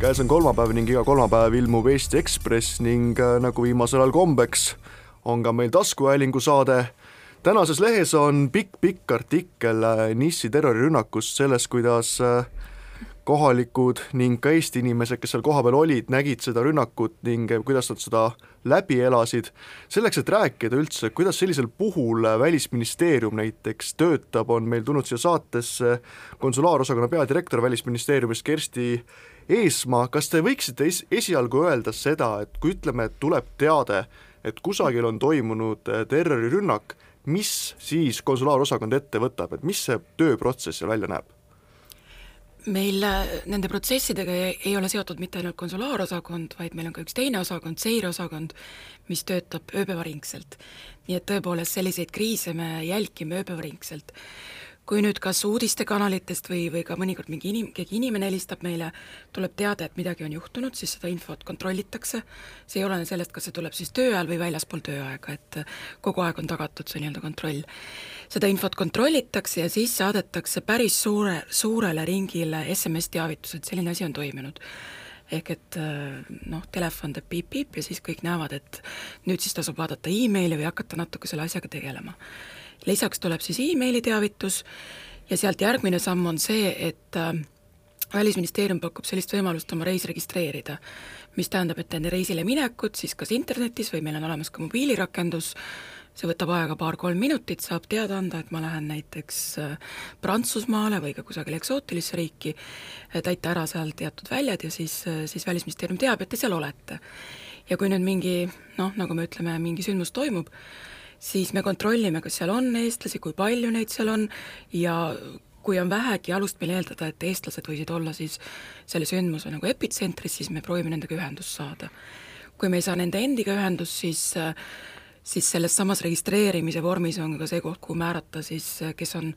käes on kolmapäev ning iga kolmapäev ilmub Eesti Ekspress ning äh, nagu viimasel ajal kombeks, on ka meil taskuhäälingu saade. tänases lehes on pikk-pikk artikkel äh, Nissi terrorirünnakust, sellest, kuidas äh, kohalikud ning ka Eesti inimesed, kes seal kohapeal olid, nägid seda rünnakut ning kuidas nad seda läbi elasid. selleks, et rääkida üldse, kuidas sellisel puhul Välisministeerium näiteks töötab, on meil tulnud siia saatesse konsulaarosakonna peadirektor Välisministeeriumist Kersti Eesmaa, kas te võiksite es-, esialgu öelda seda, et kui ütleme, et tuleb teade, et kusagil on toimunud terrorirünnak, mis siis konsulaarosakond ette võtab, et mis see tööprotsess seal välja näeb? meil äh, nende protsessidega ei ole seotud mitte ainult konsulaarosakond, vaid meil on ka üks teine osakond, seireosakond, mis töötab ööpäevaringselt. nii et tõepoolest, selliseid kriise me jälgime ööpäevaringselt kui nüüd kas uudistekanalitest või, või ka mõnikord mingi inim-, keegi inimene helistab meile, tuleb teade, et midagi on juhtunud, siis seda infot kontrollitakse, see ei olene sellest, kas see tuleb siis töö ajal või väljaspool tööaega, et kogu aeg on tagatud see nii-öelda kontroll. seda infot kontrollitakse ja siis saadetakse päris suure, suurele ringile SMS-teavitus, et selline asi on toimunud ehk et noh, telefon teeb piip-piip ja siis kõik näevad, et nüüd siis tasub vaadata emaili või hakata natuke selle asjaga tegelema lisaks tuleb siis emaili teavitus ja sealt järgmine samm on see, et äh, välisministeerium pakub sellist võimalust oma reis registreerida, mis tähendab, et enne reisile minekut siis kas internetis või meil on olemas ka mobiilirakendus, see võtab aega paar-kolm minutit, saab teada anda, et ma lähen näiteks äh, Prantsusmaale või ka kusagile eksootilisse riiki, täita ära seal teatud väljad ja siis, äh, siis Välisministeerium teab, et te seal olete. ja kui nüüd mingi noh, nagu me ütleme, mingi sündmus toimub, siis me kontrollime, kas seal on eestlasi, kui palju neid seal on ja kui on vähegi alust meil eeldada, et eestlased võisid olla siis selle sündmuse nagu epitsentris, siis me proovime nendega ühendust saada. kui me ei saa nende endiga ühendust, siis siis selles samas registreerimise vormis on ka see koht, kuhu määrata siis, kes on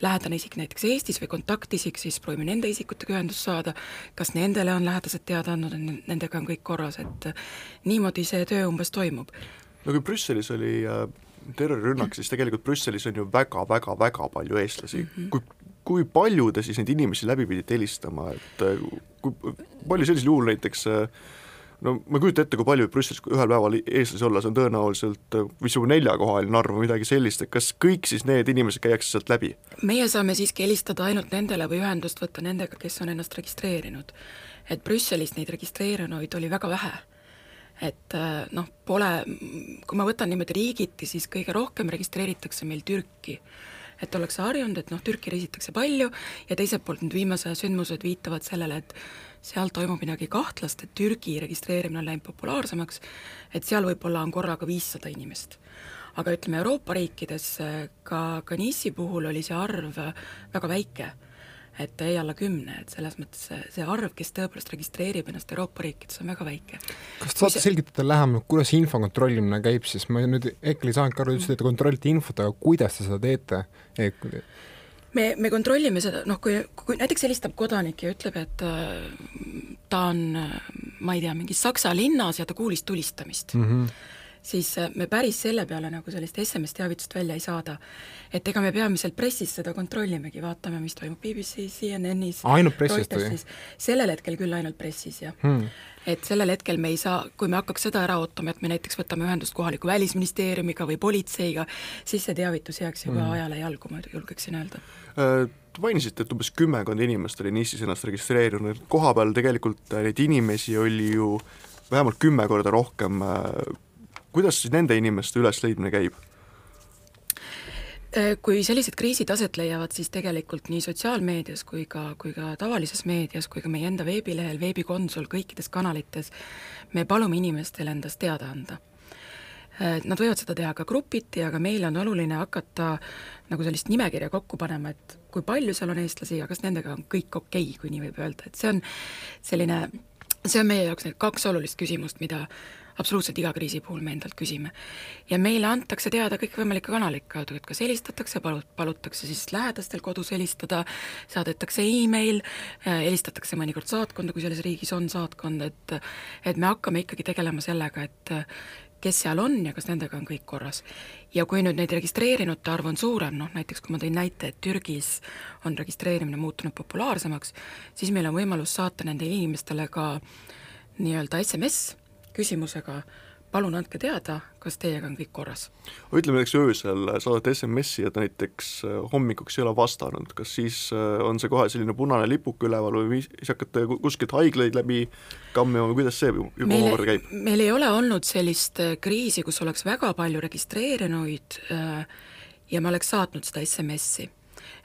lähedane isik näiteks Eestis või kontaktisik, siis proovime nende isikutega ühendust saada, kas nendele on lähedased teada andnud, nendega on kõik korras, et niimoodi see töö umbes toimub no kui Brüsselis oli äh, terrorirünnak, siis tegelikult Brüsselis on ju väga-väga-väga palju eestlasi mm, -hmm. kui kui palju te siis neid inimesi läbi pidite helistama, et äh, kui palju sellisel juhul näiteks äh, no ma ei kujuta ette, kui palju Brüsselis ühel päeval eestlasi olla, see on tõenäoliselt mingisugune neljakohaline arv või midagi sellist, et kas kõik siis need inimesed käiakse sealt läbi? meie saame siiski helistada ainult nendele või ühendust võtta nendega, kes on ennast registreerinud. et Brüsselis neid registreerunuid oli väga vähe et äh, noh, pole, kui ma võtan niimoodi riigiti, siis kõige rohkem registreeritakse meil Türki. et ollakse harjunud, et noh, Türki reisitakse palju ja teiselt poolt nüüd viimase aja sündmused viitavad sellele, et seal toimub midagi kahtlast, et Türgi registreerimine on läinud populaarsemaks, et seal võib-olla on korraga viissada inimest. aga ütleme, Euroopa riikides ka, ka Nice'i puhul oli see arv väga väike et jäi alla kümne, et selles mõttes see, see arv, kes tõepoolest registreerib ennast Euroopa riikides, on väga väike. kas te saate see... selgitada lähemalt, kuidas info kontrollimine käib, siis ma nüüd hetkel ei saanudki aru, ütlesite, et te kontrollite infot, aga kuidas te seda teete e? me, me kontrollime seda, noh kui, kui näiteks helistab kodanik ja ütleb, et äh, ta on, ma ei tea, mingis Saksa linnas ja ta kuulis tulistamist mm, -hmm siis äh, me päris selle peale nagu sellist SMS-teavitust välja ei saada. et ega me peamiselt pressis seda kontrollimegi, vaatame, mis toimub BBC-s, CNN-is, ainult pressist või? sellel hetkel küll ainult pressis, jah hmm. et sellel hetkel me ei saa, kui me hakkaks seda ära ootama, et me näiteks võtame ühendust kohaliku välisministeeriumiga või politseiga, siis see teavitus jääks juba hmm. ajale jalgu, ma julgeksin öelda äh,. Te mainisite, et umbes kümmekond inimest oli Nice'is ennast registreerunud, koha peal tegelikult neid inimesi oli ju vähemalt kümme korda rohkem äh, kuidas siis nende inimeste ülesleidmine käib? Äh, kui sellised kriisid aset leiavad, siis tegelikult nii sotsiaalmeedias kui ka, kui ka tavalises meedias, kui ka meie enda veebilehel, veebikonsul, kõikides kanalites, me palume inimestel endast teada anda. Äh, nad võivad seda teha ka grupiti, aga meile on oluline hakata nagu sellist nimekirja kokku panema, et kui palju seal on eestlasi ja kas nendega on kõik okei okay,, kui nii võib öelda, et see on selline, see on meie jaoks need kaks olulist küsimust, mida absoluutselt iga kriisi puhul me endalt küsime. ja meile antakse teada kõikvõimalike kanalite kaudu, et kas helistatakse, palu-, palutakse siis lähedastel kodus helistada, saadetakse email, helistatakse mõnikord saatkonda, kui selles riigis on saatkond, et et me hakkame ikkagi tegelema sellega, et kes seal on ja kas nendega on kõik korras. ja kui nüüd neid registreerinute arv on suurem, noh näiteks kui ma tõin näite, et Türgis on registreerimine muutunud populaarsemaks, siis meil on võimalus saata nendele inimestele ka nii-öelda SMS küsimusega, palun andke teada, kas teiega on kõik korras. ütleme näiteks öösel saadate SMS-i ja ta näiteks äh, hommikuks ei ole vastanud, kas siis äh, on see kohe selline punane lipuke üleval või siis hakkate kuskilt haiglaid läbi kammima või kuidas see juba omakorda käib? meil ei ole olnud sellist äh, kriisi, kus oleks väga palju registreerinuid ja me oleks saatnud seda SMS-i.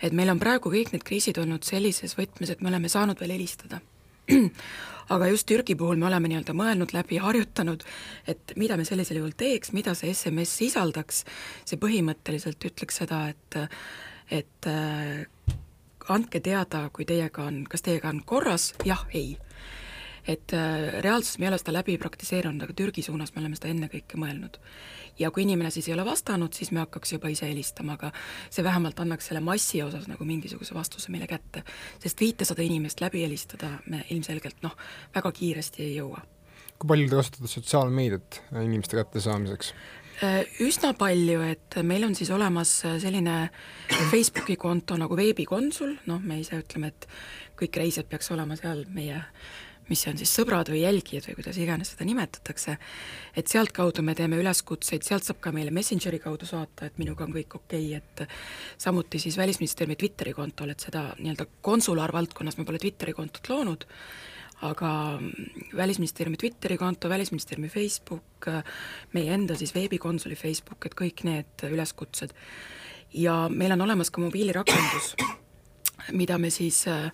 et meil on praegu kõik need kriisid olnud sellises võtmes, et me oleme saanud veel helistada aga just Türgi puhul me oleme nii-öelda mõelnud läbi, harjutanud, et mida me sellisel juhul teeks, mida see SMS sisaldaks, see põhimõtteliselt ütleks seda, et et äh, andke teada, kui teiega on, kas teiega on korras, jah, ei et äh, reaalsuses me ei ole seda läbi praktiseerinud, aga Türgi suunas me oleme seda ennekõike mõelnud. ja kui inimene siis ei ole vastanud, siis me hakkaks juba ise helistama, aga see vähemalt annaks selle massi osas nagu mingisuguse vastuse meile kätte. sest viitesada inimest läbi helistada me ilmselgelt noh, väga kiiresti ei jõua. kui palju te kasutate sotsiaalmeediat inimeste kättesaamiseks? Äh, üsna palju, et meil on siis olemas selline Facebooki konto nagu veebikonsul, noh, me ise ütleme, et kõik reisijad peaks olema seal meie mis on siis sõbrad või jälgijad või kuidas iganes seda nimetatakse, et sealtkaudu me teeme üleskutseid, sealt saab ka meile Messengeri kaudu saata, et minuga on kõik okei okay,, et samuti siis Välisministeeriumi Twitteri kontol, et seda nii-öelda konsulaarvaldkonnas me pole Twitteri kontot loonud, aga Välisministeeriumi Twitteri konto, Välisministeeriumi Facebook, meie enda siis veebikonsuli Facebook, et kõik need üleskutsed. ja meil on olemas ka mobiilirakendus, mida me siis äh,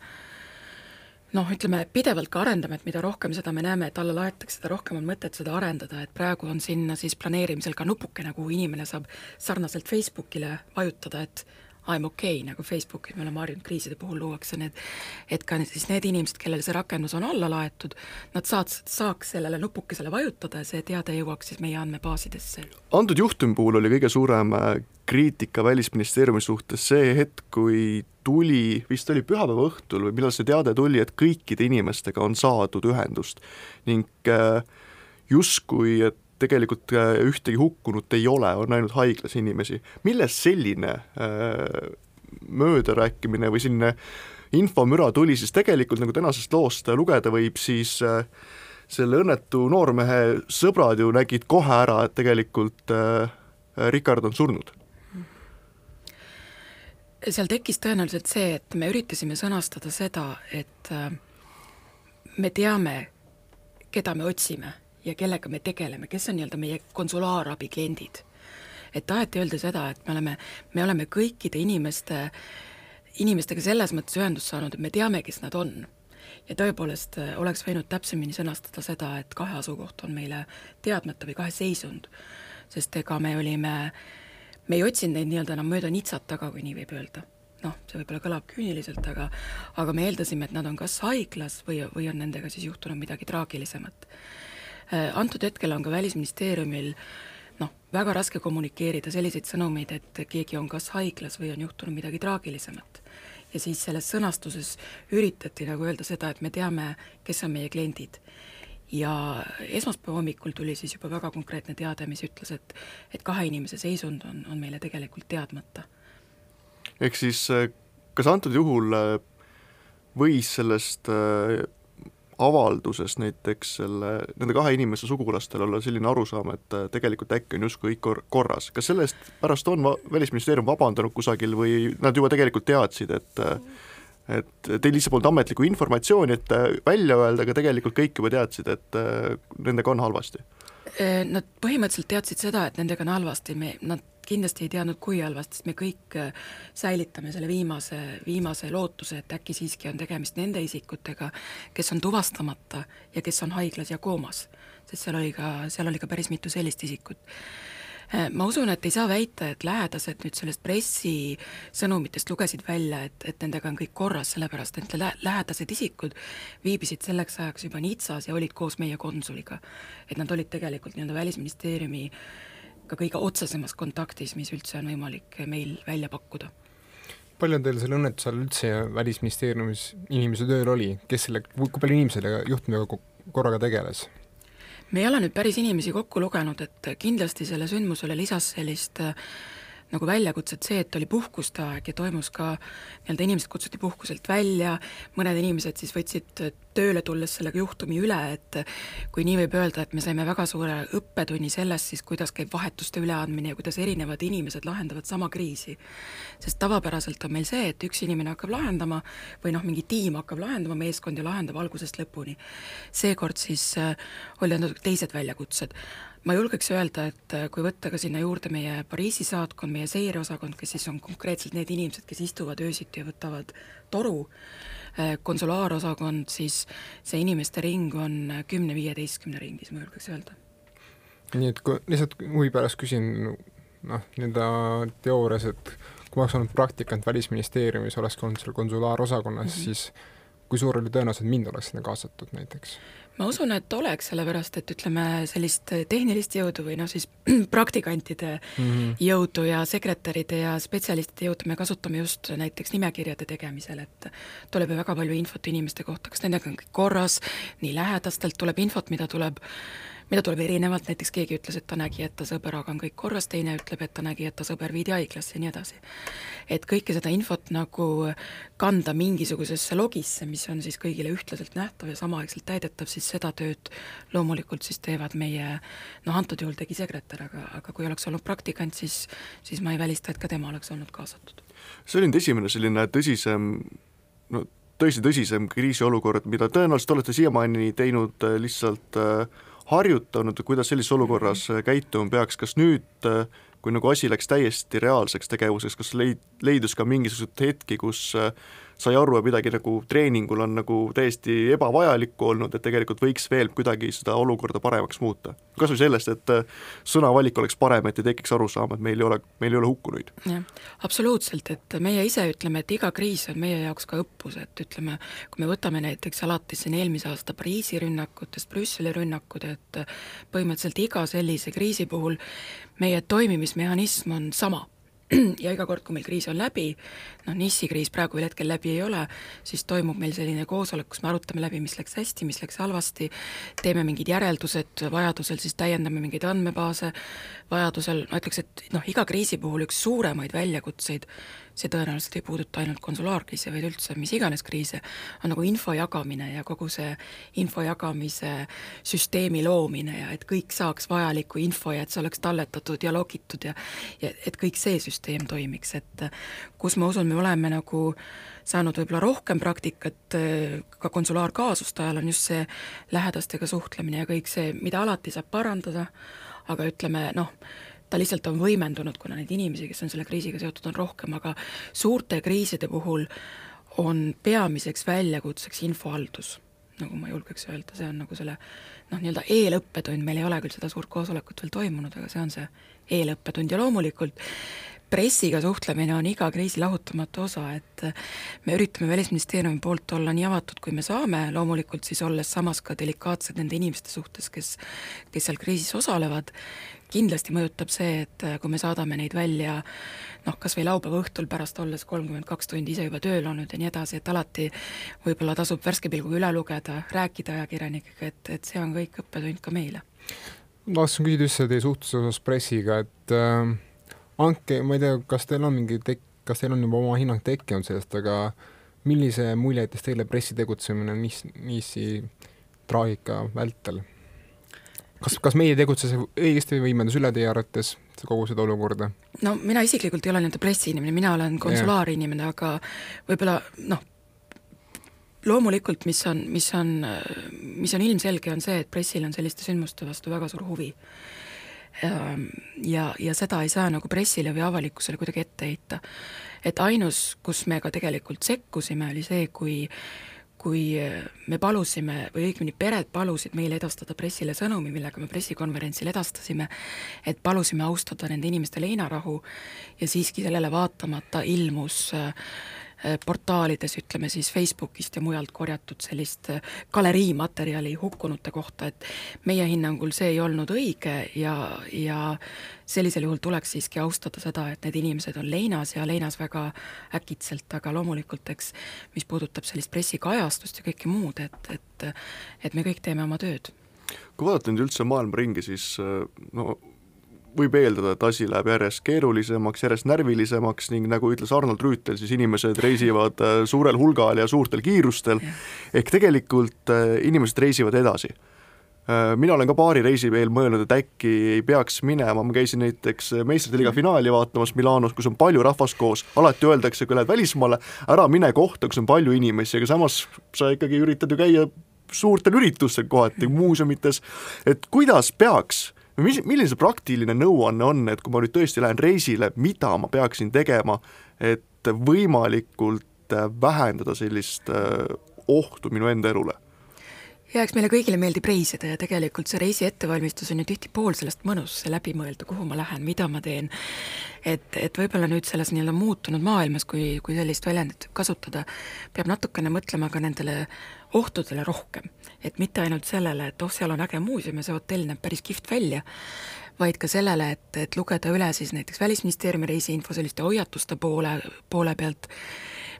noh, ütleme pidevalt ka arendame, et mida rohkem seda me näeme, et alla laetakse, seda rohkem on mõtet seda arendada, et praegu on sinna siis planeerimisel ka nupukene, kuhu inimene saab sarnaselt Facebookile vajutada, et I m okei okay,, nagu Facebookis me oleme harjunud kriiside puhul luuakse need, et ka siis need inimesed, kellel see rakendus on alla laetud, nad saaks, saaks sellele nupukesele vajutada ja see teade jõuaks siis meie andmebaasidesse. antud juhtumi puhul oli kõige suurem äh, kriitika Välisministeeriumi suhtes see hetk, kui tuli, vist oli pühapäeva õhtul või millal see teade tuli, et kõikide inimestega on saadud ühendust ning äh, justkui, et tegelikult äh, ühtegi hukkunut ei ole, on ainult haiglas inimesi. millest selline äh, möödarääkimine või selline infomüra tuli, siis tegelikult nagu tänasest loost lugeda võib, siis äh, selle õnnetu noormehe sõbrad ju nägid kohe ära, et tegelikult Rikard on surnud. seal tekkis tõenäoliselt see, et me üritasime sõnastada seda, et me teame, keda me otsime ja kellega me tegeleme, kes on nii-öelda meie konsulaarabi kliendid. et taheti öelda seda, et me oleme, me oleme kõikide inimeste, inimestega selles mõttes ühendust saanud, et me teame, kes nad on. ja tõepoolest äh, oleks võinud täpsemini sõnastada seda, et kahe asukoht on meile teadmata või kahe seisund, sest ega me olime, me ei otsinud neid nii-öelda enam mööda nitsat taga, kui nii võib öelda noh, see võib-olla kõlab küüniliselt, aga aga me eeldasime, et nad on kas haiglas või, või on nendega siis juhtunud midagi traagilisemat antud hetkel on ka Välisministeeriumil noh, väga raske kommunikeerida selliseid sõnumeid, et keegi on kas haiglas või on juhtunud midagi traagilisemat. ja siis selles sõnastuses üritati nagu öelda seda, et me teame, kes on meie kliendid. ja esmaspäeva hommikul tuli siis juba väga konkreetne teade, mis ütles, et et kahe inimese seisund on, on meile tegelikult teadmata. ehk siis äh, kas antud juhul äh, võis sellest avaldusest näiteks selle, nende kahe inimese sugulastel olla selline arusaam, et äh, tegelikult äkki on justkui kõik kor-, korras. kas sellest pärast on va-, Välisministeerium vabandanud kusagil või nad juba tegelikult teadsid, et äh, et teil lihtsalt polnud ametlikku informatsiooni, et äh, välja öelda, aga tegelikult kõik juba teadsid, et nendega on halvasti? Nad põhimõtteliselt teadsid seda, et nendega on halvasti, me, nad kindlasti ei teadnud, kui halvasti, sest me kõik äh, säilitame selle viimase, viimase lootuse, et äkki siiski on tegemist nende isikutega, kes on tuvastamata ja kes on haiglas ja koomas. sest seal oli ka, seal oli ka päris mitu sellist isikut. Äh, ma usun, et ei saa väita, et lähedased nüüd sellest pressisõnumitest lugesid välja, et, et nendega on kõik korras, sellepärast et lä-, lähedased isikud viibisid selleks ajaks juba Nitsas ja olid koos meie konsuliga. et nad olid tegelikult nii-öelda Välisministeeriumi äh, ka kõige otsesemas kontaktis, mis üldse on võimalik meil välja pakkuda. palju teil selle õnnetuse all üldse Välisministeeriumis inimesi tööl oli, kes selle, kui palju inimesi selle juhtumiga korraga tegeles? me ei ole nüüd päris inimesi kokku lugenud, et kindlasti selle sündmusele lisas sellist äh, nagu väljakutset see, et oli puhkuste aeg ja toimus ka, nii-öelda inimesed kutsuti puhkuselt välja, mõned inimesed siis võtsid tööle tulles selle juhtumi üle, et kui nii võib öelda, et me saime väga suure õppetunni sellest siis, kuidas käib vahetuste üleandmine ja kuidas erinevad inimesed lahendavad sama kriisi. sest tavapäraselt on meil see, et üks inimene hakkab lahendama või noh, mingi tiim hakkab lahendama, meeskond ja lahendab algusest lõpuni. seekord siis äh, olid natuke teised väljakutsed ma julgeks öelda, et äh, kui võtta ka sinna juurde meie Pariisi saatkond, meie seireosakond, kes siis on konkreetselt need inimesed, kes istuvad öösiti ja võtavad toru, äh, konsulaarosakond, siis see inimeste ring on kümne-viieteistkümne ringis, ma julgeks öelda. nii et kui lihtsalt huvi pärast küsin noh, nii-öelda teoorias, et kui ma oleks olnud praktikant Välisministeeriumis, oleks olnud seal konsulaarosakonnas mm, -hmm. siis kui suur oli tõenäosus, et mind oleks sinna kaasatud näiteks? Ma usun, et oleks, sellepärast et ütleme, sellist tehnilist jõudu või noh, siis praktikantide mm -hmm. jõudu ja sekretäride ja spetsialistide jõudu me kasutame just näiteks nimekirjade tegemisel, et tuleb ju väga palju infot inimeste kohta, kas nendega on kõik korras, nii lähedastelt tuleb infot, mida tuleb mida tuleb erinevalt, näiteks keegi ütles, et ta nägi, et ta sõbraga on kõik korras, teine ütleb, et ta nägi, et ta sõber viidi haiglasse ja nii edasi. et kõike seda infot nagu kanda mingisugusesse logisse, mis on siis kõigile ühtlaselt nähtav ja samaaegselt täidetav, siis seda tööd loomulikult siis teevad meie noh, antud juhul tegi sekretär, aga, aga kui oleks olnud praktikant, siis, siis ma ei välista, et ka tema oleks olnud kaasatud. see oli nüüd esimene selline tõsisem no tõesti tõsisem kriisiolukord, mida tõenäoliselt olete siiamaani teinud äh, lihtsalt äh, harjutanud, kuidas sellises olukorras äh, käituma peaks, kas nüüd, äh, kui nagu asi läks täiesti reaalseks tegevuseks, kas leid-, leidus ka mingisuguseid hetki, kus äh, sai aru, et midagi nagu treeningul on nagu täiesti ebavajalikku olnud, et tegelikult võiks veel kuidagi seda olukorda paremaks muuta. kas või sellest, et äh, sõnavalik oleks parem, et ei tekiks arusaama, et meil ei ole, meil ei ole hukkunuid. jah, absoluutselt, et meie ise ütleme, et iga kriis on meie jaoks ka õppus, et ütleme, kui me võtame näiteks alates siin eelmise aasta Pariisi rünnakutest, Brüsseli rünnakud, et põhimõtteliselt iga sellise kriisi puhul meie toimimismehhanism on sama ja iga kord, kui meil kriis on läbi, noh, NIS-i kriis praegu veel hetkel läbi ei ole, siis toimub meil selline koosolek, kus me arutame läbi, mis läks hästi, mis läks halvasti, teeme mingid järeldused, vajadusel siis täiendame mingeid andmebaase, vajadusel ma ütleks, et noh, iga kriisi puhul üks suuremaid väljakutseid see tõenäoliselt ei puuduta ainult konsulaarkriise, vaid üldse mis iganes kriise, on nagu info jagamine ja kogu see info jagamise süsteemi loomine ja et kõik saaks vajalikku info ja et see oleks talletatud ja logitud ja ja et kõik see süsteem toimiks, et kus ma usun, me oleme nagu saanud võib-olla rohkem praktikat ka konsulaarkaasuste ajal, on just see lähedastega suhtlemine ja kõik see, mida alati saab parandada, aga ütleme noh, ta lihtsalt on võimendunud, kuna neid inimesi, kes on selle kriisiga seotud, on rohkem, aga suurte kriiside puhul on peamiseks väljakutseks infohaldus, nagu ma julgeks öelda, see on nagu selle noh, nii-öelda eelõppetund, meil ei ole küll seda suurt koosolekut veel toimunud, aga see on see eelõppetund. Ja loomulikult pressiga suhtlemine on iga kriisi lahutamatu osa, et me üritame Välisministeeriumi poolt olla nii avatud, kui me saame, loomulikult siis olles samas ka delikaatsed nende inimeste suhtes, kes kes seal kriisis osalevad, kindlasti mõjutab see, et äh, kui me saadame neid välja noh, kas või laupäeva õhtul pärast olles kolmkümmend kaks tundi ise juba tööl olnud ja nii edasi, et alati võib-olla tasub värske pilguga üle lugeda, rääkida ajakirjanikega, et, et see on kõik õppetund ka meile. ma tahtsin küsida üldse teie suhtluse osas pressiga, et äh, andke, ma ei tea, kas teil on mingi tek-, kas teil on juba oma hinnang tekkinud sellest, aga millise mulje jättis teile pressi tegutsemine NIS, NIS-i traagika vältel? Kas, kas meie tegutses õigesti või võimendas üle teie arvates kogu seda olukorda? no mina isiklikult ei ole nii-öelda pressiinimene, mina olen konsulaarinimene, aga võib-olla noh, loomulikult, mis on, mis on, mis on ilmselge, on see, et pressil on selliste sündmuste vastu väga suur huvi. Ehm, ja, ja seda ei saa nagu pressile või avalikkusele kuidagi ette heita. et ainus, kus me ka tegelikult sekkusime, oli see, kui kui äh, me palusime, või õigemini pered palusid meile edastada pressile sõnumi, millega me pressikonverentsil edastasime, et palusime austada nende inimeste leinarahu ja siiski sellele vaatamata ilmus Äh, portaalides, ütleme siis Facebookist ja mujalt korjatud sellist äh, galeriimaterjali hukkunute kohta, et meie hinnangul see ei olnud õige ja, ja sellisel juhul tuleks siiski austada seda, et need inimesed on leinas ja leinas väga äkitselt, aga loomulikult eks mis puudutab sellist pressikajastust ja kõike muud, et, et et me kõik teeme oma tööd. Kui vaadata nüüd üldse maailma ringi, siis no võib eeldada, et asi läheb järjest keerulisemaks, järjest närvilisemaks ning nagu ütles Arnold Rüütel, siis inimesed reisivad äh, suurel hulgal ja suurtel kiirustel, ehk tegelikult äh, inimesed reisivad edasi. Äh, mina olen ka paari reisi veel mõelnud, et äkki ei peaks minema, ma käisin näiteks meistrite liiga finaali vaatamas Milanos, kus on palju rahvast koos, alati öeldakse, kui lähed välismaale, ära mine kohta, kus on palju inimesi, aga samas sa ikkagi üritad ju käia suurtel üritustel kohati, muuseumites, et kuidas peaks mis, milline see praktiline nõuanne on, et kui ma nüüd tõesti lähen reisile, mida ma peaksin tegema, et võimalikult äh, vähendada sellist äh, ohtu minu enda elule? ja eks meile kõigile meeldib reisida ja tegelikult see reisi ettevalmistus on ju tihti pool sellest mõnus, see läbi mõelda, kuhu ma lähen, mida ma teen. et, et võib-olla nüüd selles nii-öelda muutunud maailmas, kui, kui sellist väljendit kasutada, peab natukene mõtlema ka nendele ohtudele rohkem. Et mitte ainult sellele, et oh, seal on äge muuseum ja see hotell näeb päris kihvt välja, vaid ka sellele, et, et lugeda üle siis näiteks Välisministeeriumi reisiinfo selliste hoiatuste poole, poole pealt,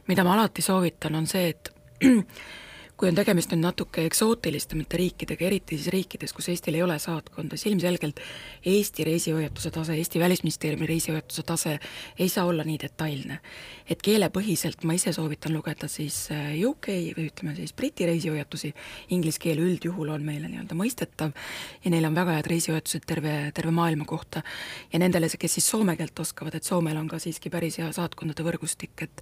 mida ma alati soovitan, on see, et kui on tegemist nüüd natuke eksootilisemate riikidega, eriti siis riikides, kus Eestil ei ole saatkonda, siis ilmselgelt Eesti reisihoiatuse tase, Eesti Välisministeeriumi reisihoiatuse tase ei saa olla nii detailne. et keelepõhiselt ma ise soovitan lugeda siis äh, UK või ütleme siis Briti reisihoiatusi, inglise keel üldjuhul on meile nii-öelda mõistetav ja neil on väga head reisihoiatused terve, terve maailma kohta. ja nendele, kes siis soome keelt oskavad, et Soomel on ka siiski päris hea saatkondade võrgustik, et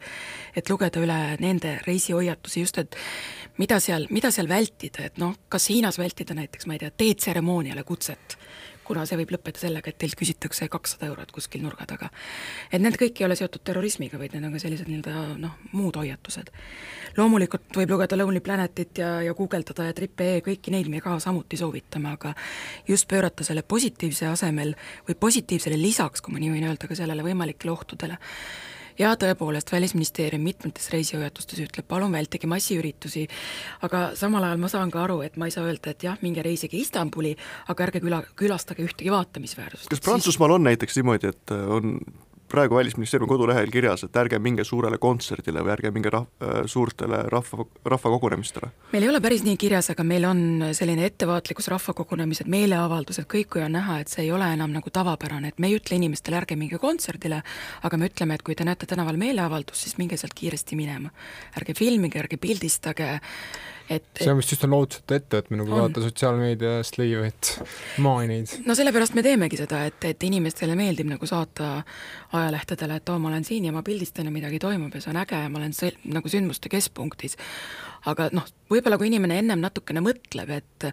et lugeda üle nende reisihoiatusi, just et mida seal, mida seal vältida, et noh, kas Hiinas vältida näiteks, ma ei tea, teetseremooniale kutset, kuna see võib lõppeda sellega, et teilt küsitakse kakssada eurot kuskil nurga taga. et need kõik ei ole seotud terrorismiga, vaid need on ka sellised nii-öelda noh, muud hoiatused. loomulikult võib lugeda Lonely Planetit ja, ja guugeldada ja Trip.ee, kõiki neid me ka samuti soovitame, aga just pöörata selle positiivse asemel või positiivsele lisaks, kui ma nii võin öelda, ka sellele võimalikele ohtudele ja tõepoolest, Välisministeerium mitmetes reisihoiatustes ütleb, palun vältige massiüritusi, aga samal ajal ma saan ka aru, et ma ei saa öelda, et jah, minge reisige Istanbuli, aga ärge küla, külastage ühtegi vaatamisväärsust. kas Prantsusmaal on näiteks niimoodi, et on praegu Välisministeeriumi kodulehel kirjas, et ärge minge suurele kontserdile või ärge minge rah-, äh, suurtele rahva, rahvakogunemistele? meil ei ole päris nii kirjas, aga meil on selline ettevaatlikkus, rahvakogunemised, meeleavaldused, kõik, kui on näha, et see ei ole enam nagu tavapärane, et me ei ütle inimestele, ärge minge kontserdile, aga me ütleme, et kui te näete tänaval meeleavaldust, siis minge sealt kiiresti minema. ärge filmige, ärge pildistage, et see on vist just on lootuseta ettevõtmine, kui vaadata sotsiaalmeediast leivaid maineid. no sellepärast me teemegi seda, et, et inimestele meeldib nagu saata ajalehtedele, et oo, ma olen siin ja ma pildistan ja midagi toimub ja see on äge ja ma olen sel-, nagu sündmuste keskpunktis. aga noh, võib-olla kui inimene ennem natukene mõtleb, et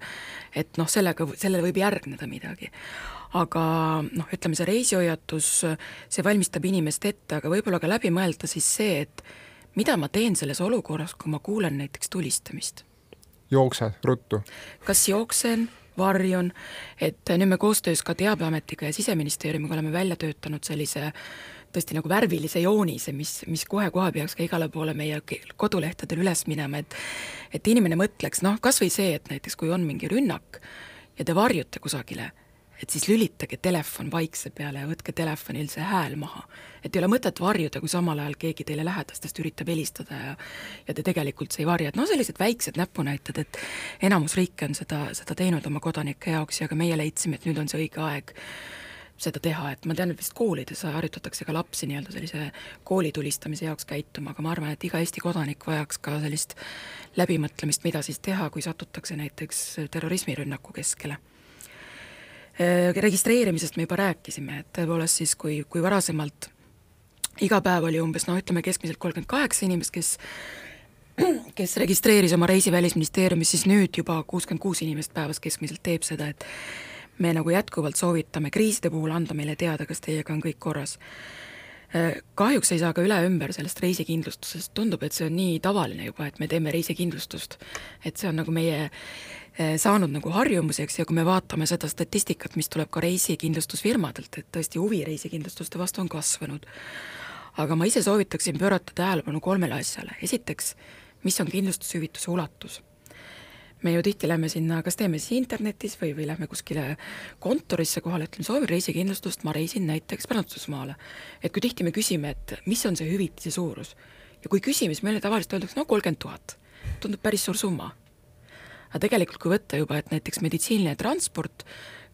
et noh, sellega, sellele võib järgneda midagi aga noh, ütleme see reisihoiatus, see valmistab inimest ette, aga võib-olla ka läbi mõelda siis see, et mida ma teen selles olukorras, kui ma kuulen näiteks tulistamist? Jookse ruttu? kas jooksen, varjun, et nüüd me koostöös ka Teabeametiga ja Siseministeeriumiga oleme välja töötanud sellise tõesti nagu värvilise joonise, mis, mis kohe-kohe peaks ka igale poole meie kodulehtedel üles minema, et et inimene mõtleks, noh, kas või see, et näiteks kui on mingi rünnak ja te varjute kusagile et siis lülitage telefon vaikse peale ja võtke telefonil see hääl maha. et ei ole mõtet varjuda, kui samal ajal keegi teile lähedastest üritab helistada ja ja te tegelikult see ei varja, et noh, sellised väiksed näpunäited, et enamus riike on seda, seda teinud oma kodanike jaoks ja ka meie leidsime, et nüüd on see õige aeg seda teha, et ma tean, et vist koolides harjutatakse ka lapsi nii-öelda sellise kooli tulistamise jaoks käituma, aga ma arvan, et iga Eesti kodanik vajaks ka sellist läbimõtlemist, mida siis teha, kui satutakse näiteks terrorismirünnaku keskele registreerimisest me juba rääkisime, et tõepoolest siis, kui, kui varasemalt iga päev oli umbes noh, ütleme keskmiselt kolmkümmend kaheksa inimest, kes kes registreeris oma reisi Välisministeeriumis, siis nüüd juba kuuskümmend kuus inimest päevas keskmiselt teeb seda, et me nagu jätkuvalt soovitame kriiside puhul anda meile teada, kas teiega on kõik korras. Äh, kahjuks ei saa ka üle ümber sellest reisikindlustusest, tundub, et see on nii tavaline juba, et me teeme reisikindlustust. et see on nagu meie Eh, saanud nagu harjumuseks ja kui me vaatame seda statistikat, mis tuleb ka reisikindlustusfirmadelt, et tõesti huvi reisikindlustuste vastu on kasvanud. aga ma ise soovitaksin pöörata tähelepanu kolmele asjale, esiteks, mis on kindlustushüvituse ulatus me ju tihti lähme sinna, kas teeme siis internetis või, või lähme kuskile kontorisse kohale, ütleme, soovin reisikindlustust, ma reisin näiteks Prantsusmaale. et kui tihti me küsime, et mis on see hüvitise suurus ja kui küsime, siis meile tavaliselt öeldakse, no kolmkümmend tuhat. tundub päris suur summa aga tegelikult kui võtta juba, et näiteks meditsiiniline transport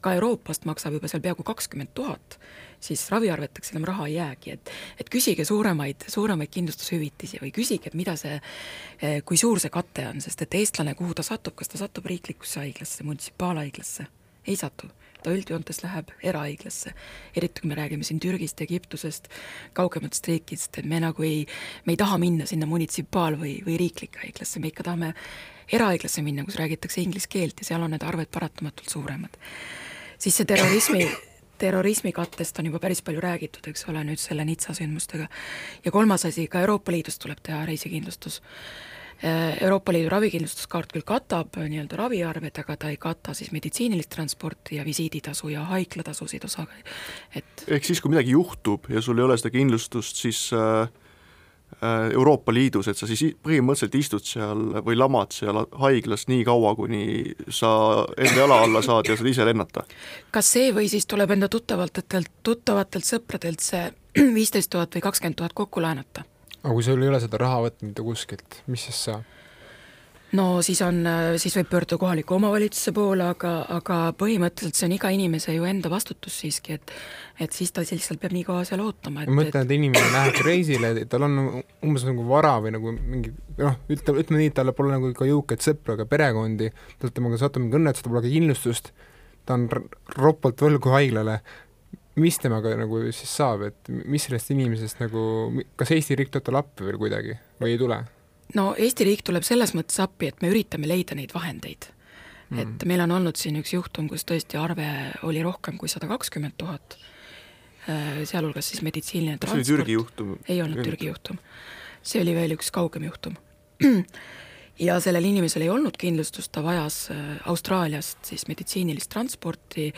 ka Euroopast maksab juba seal peaaegu kakskümmend tuhat, siis raviarveteks enam raha ei jäägi, et et küsige suuremaid, suuremaid kindlustushüvitisi või küsige, et mida see, kui suur see kate on, sest et eestlane, kuhu ta satub, kas ta satub riiklikusse haiglasse, munitsipaalhaiglasse, ei satu. Ta üldjoontes läheb erahaiglasse. eriti kui me räägime siin Türgist, Egiptusest, kaugematest riikidest, et me nagu ei, me ei taha minna sinna munitsipaal- või, või riiklikke haiglasse, me ikka tahame erahaiglasse minna, kus räägitakse inglise keelt ja seal on need arved paratamatult suuremad siis see terrorismi, terrorismikattest on juba päris palju räägitud, eks ole, nüüd selle Nizza sündmustega. ja kolmas asi, ka Euroopa Liidust tuleb teha reisikindlustus. Euroopa Liidu ravikindlustuskaart küll katab nii-öelda raviarved, aga ta ei kata siis meditsiinilist transporti ja visiiditasu ja haiglatasusid osa, et ehk siis, kui midagi juhtub ja sul ei ole seda kindlustust, siis äh Äh, Euroopa Liidus, et sa siis põhimõtteliselt istud seal või lamad seal haiglas nii kaua, kuni sa enda jala alla saad ja saad ise lennata? kas see või siis tuleb enda tuttavatelt, tuttavatelt sõpradelt see viisteist tuhat või kakskümmend tuhat kokku laenata? aga kui sul ei ole seda raha võtta mitte kuskilt, mis siis saab? No siis on, siis võib pöörduda kohaliku omavalitsuse poole, aga, aga põhimõtteliselt see on iga inimese ju enda vastutus siiski, et et siis ta lihtsalt peab nii kaua seal ootama, et ma mõtlen, et inimene läheb reisile, tal on umbes nagu vara või nagu mingi noh, ütleme, ütleme nii, et tal pole nagu ka jõukaid sõpru ega perekondi, ta temaga satub mingi õnnetus, tal pole ka kindlustust, ta on ropult võlgu haiglale, mis temaga nagu siis saab, et mis sellest inimesest nagu, kas Eesti riik tuleb talle appi veel kuidagi või ei tule? No Eesti riik tuleb selles mõttes appi, et me üritame leida neid vahendeid mm.. et meil on olnud siin üks juhtum, kus tõesti arve oli rohkem kui sada kakskümmend tuhat, äh, sealhulgas siis meditsiiniline transport. see oli Türgi juhtum? ei olnud Türgi juhtum. see oli veel üks kaugem juhtum. ja sellel inimesel ei olnud kindlustust, ta vajas äh, Austraaliast siis meditsiinilist transporti,